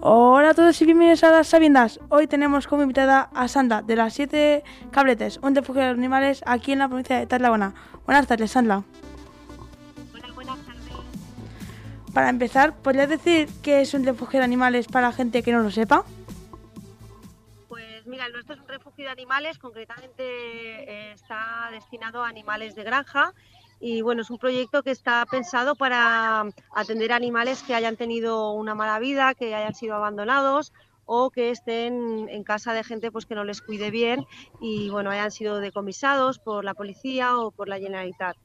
Hola a todos y bienvenidos a las Sabiendas. Hoy tenemos como invitada a Sandra de las Siete Cabletes, un refugio de animales aquí en la provincia de Tarragona. Buenas tardes, Sandra. Hola, buenas tardes. Para empezar, ¿podrías decir qué es un refugio de animales para la gente que no lo sepa? Pues mira, el nuestro es un refugio de animales, concretamente eh, está destinado a animales de granja y bueno, es un proyecto que está pensado para atender a animales que hayan tenido una mala vida, que hayan sido abandonados o que estén en casa de gente pues que no les cuide bien y bueno, hayan sido decomisados por la policía o por la Generalitat.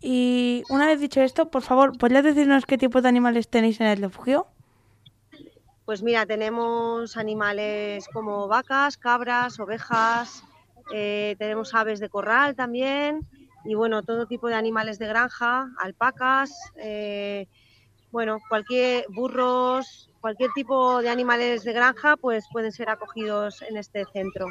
Y una vez dicho esto, por favor, ¿podrías decirnos qué tipo de animales tenéis en el refugio? Pues mira, tenemos animales como vacas, cabras, ovejas, eh, tenemos aves de corral también y bueno, todo tipo de animales de granja, alpacas, eh, bueno, cualquier burros, cualquier tipo de animales de granja, pues pueden ser acogidos en este centro.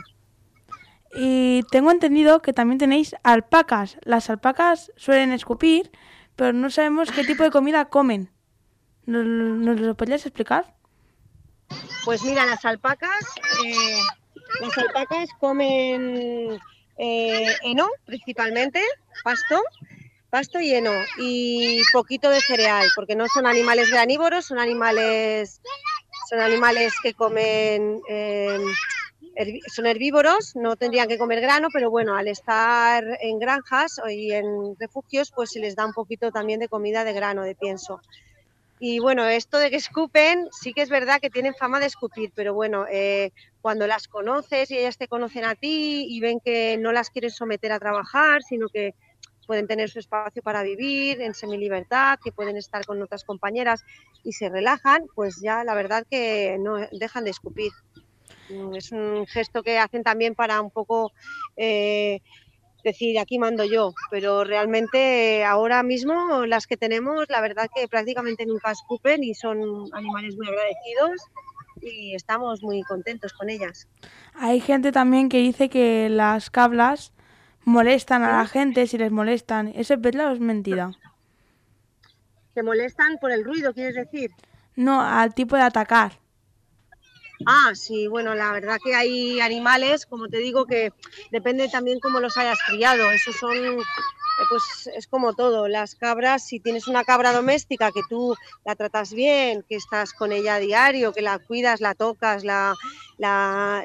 Y tengo entendido que también tenéis alpacas. Las alpacas suelen escupir, pero no sabemos qué tipo de comida comen. ¿Nos, nos lo podrías explicar? Pues mira, las alpacas, eh, las alpacas comen eh, heno principalmente, pasto, pasto y heno y poquito de cereal, porque no son animales granívoros, son animales, son animales que comen, eh, son herbívoros, no tendrían que comer grano, pero bueno, al estar en granjas y en refugios, pues se les da un poquito también de comida de grano, de pienso. Y bueno, esto de que escupen, sí que es verdad que tienen fama de escupir, pero bueno, eh, cuando las conoces y ellas te conocen a ti y ven que no las quieres someter a trabajar, sino que pueden tener su espacio para vivir en semilibertad, que pueden estar con otras compañeras y se relajan, pues ya la verdad que no dejan de escupir. Es un gesto que hacen también para un poco eh, decir aquí mando yo, pero realmente eh, ahora mismo las que tenemos, la verdad que prácticamente nunca escupen y son animales muy agradecidos y estamos muy contentos con ellas. Hay gente también que dice que las cablas molestan a la gente si les molestan. ¿Eso es verdad o es mentira? ¿Te molestan por el ruido, quieres decir? No, al tipo de atacar. Ah, sí, bueno, la verdad que hay animales, como te digo, que depende también cómo los hayas criado. Esos son, eh, pues es como todo. Las cabras, si tienes una cabra doméstica que tú la tratas bien, que estás con ella a diario, que la cuidas, la tocas, la,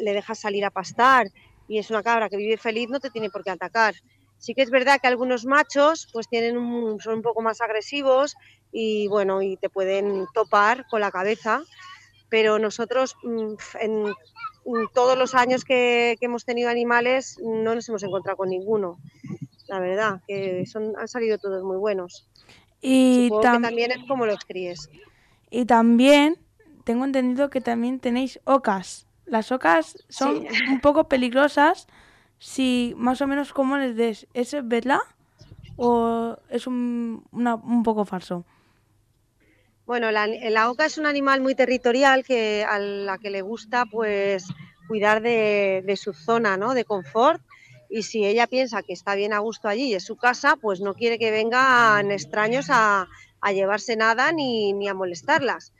le dejas salir a pastar y es una cabra que vive feliz, no te tiene por qué atacar. Sí que es verdad que algunos machos pues tienen son un poco más agresivos y bueno, y te pueden topar con la cabeza pero nosotros mm, en, en todos los años que, que hemos tenido animales no nos hemos encontrado con ninguno. La verdad, que son, han salido todos muy buenos. Y, Supongo tam- que también es como los críes. y también tengo entendido que también tenéis ocas. Las ocas son Sí. un poco peligrosas si más o menos como les des. ¿Eso es verdad o es un, una- un poco falso? Bueno, la, oca es un animal muy territorial que a la que le gusta pues cuidar de, su zona ¿no? de confort y si ella piensa que está bien a gusto allí y es su casa, pues no quiere que vengan extraños a, a llevarse nada ni, ni a molestarlas.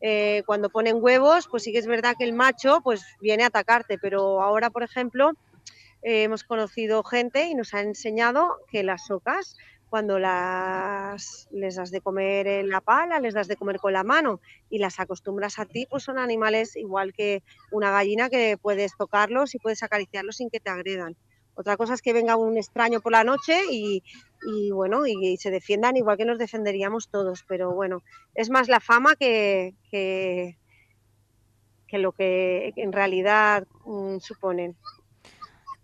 Eh, cuando ponen huevos, pues sí que es verdad que el macho pues viene a atacarte, pero ahora, por ejemplo, eh, hemos conocido gente y nos ha enseñado que las ocas cuando las, les das de comer en la pala, les das de comer con la mano y las acostumbras a ti, pues son animales igual que una gallina que puedes tocarlos y puedes acariciarlos sin que te agredan. Otra cosa es que venga un extraño por la noche y, bueno, y, se defiendan igual que nos defenderíamos todos, pero bueno, es más la fama que, que, lo que en realidad mm, suponen.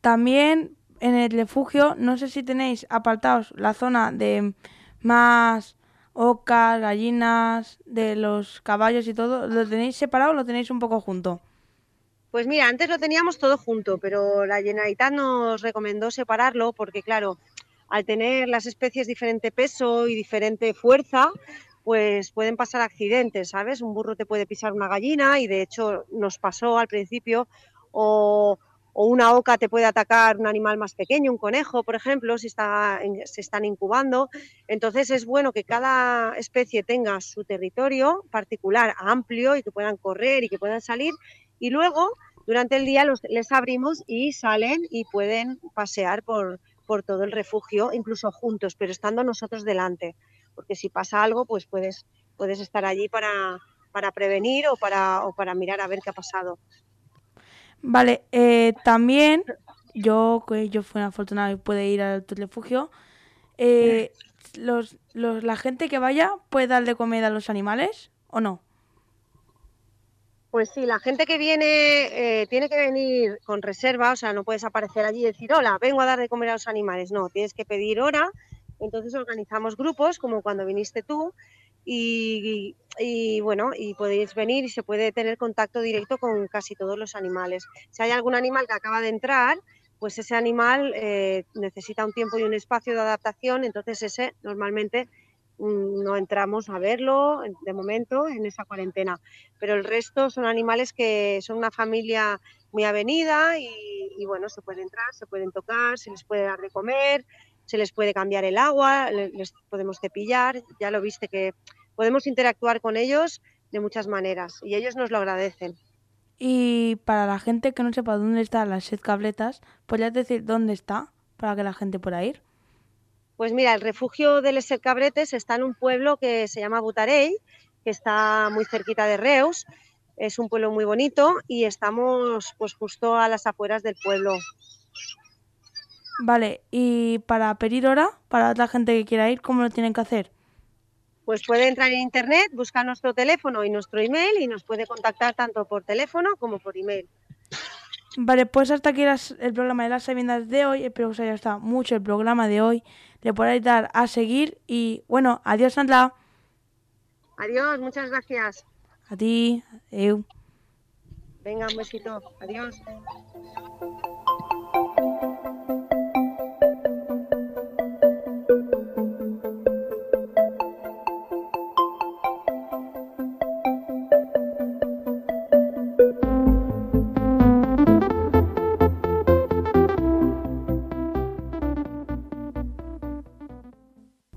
También en el refugio, no sé si tenéis apartados la zona de más ocas, gallinas, de los caballos y todo, ¿lo tenéis separado o lo tenéis un poco junto? Pues mira, antes lo teníamos todo junto, pero la Generalitat nos recomendó separarlo porque, claro, al tener las especies diferente peso y diferente fuerza, pues pueden pasar accidentes, ¿sabes? Un burro te puede pisar una gallina y de hecho nos pasó al principio, o, una oca te puede atacar un animal más pequeño, un conejo, por ejemplo, si está, se están incubando. Entonces es bueno que cada especie tenga su territorio particular, amplio, y que puedan correr y que puedan salir. Y luego, durante el día, los, les abrimos y salen y pueden pasear por, por todo el refugio, incluso juntos, pero estando nosotros delante. Porque si pasa algo, pues puedes, puedes estar allí para, para prevenir o para, o para mirar a ver qué ha pasado. Vale, eh, también yo, que yo fui una afortunada y pude ir al refugio, eh, los, los, ¿la gente que vaya puede darle comida a los animales o no? Pues sí, la gente que viene eh, tiene que venir con reserva, o sea, no puedes aparecer allí y decir, hola, vengo a dar de comer a los animales. No, tienes que pedir hora. Entonces organizamos grupos, como cuando viniste tú, y, bueno, y podéis venir y se puede tener contacto directo con casi todos los animales. Si hay algún animal que acaba de entrar, pues ese animal eh, necesita un tiempo y un espacio de adaptación, entonces ese normalmente mm, no entramos a verlo de momento en esa cuarentena, pero el resto son animales que son una familia muy avenida y, y bueno, se puede entrar, se pueden tocar, se les puede dar de comer, se les puede cambiar el agua, les podemos cepillar, ya lo viste que podemos interactuar con ellos de muchas maneras y ellos nos lo agradecen. Y para la gente que no sepa dónde están las set cabletas, ¿podrías decir dónde está para que la gente pueda ir? Pues mira, el refugio de Les Cabretes está en un pueblo que se llama Butarey, que está muy cerquita de Reus. Es un pueblo muy bonito y estamos pues justo a las afueras del pueblo. Vale, y para pedir hora, para la gente que quiera ir, ¿cómo lo tienen que hacer? Pues puede entrar en internet, buscar nuestro teléfono y nuestro email y nos puede contactar tanto por teléfono como por email. Vale, pues hasta aquí el programa de las sabiendas de hoy. Espero que os haya gustado mucho el programa de hoy. Le podáis dar a seguir y bueno, adiós Sandra. Adiós, muchas gracias. A ti, eu. Venga, un besito. Adiós.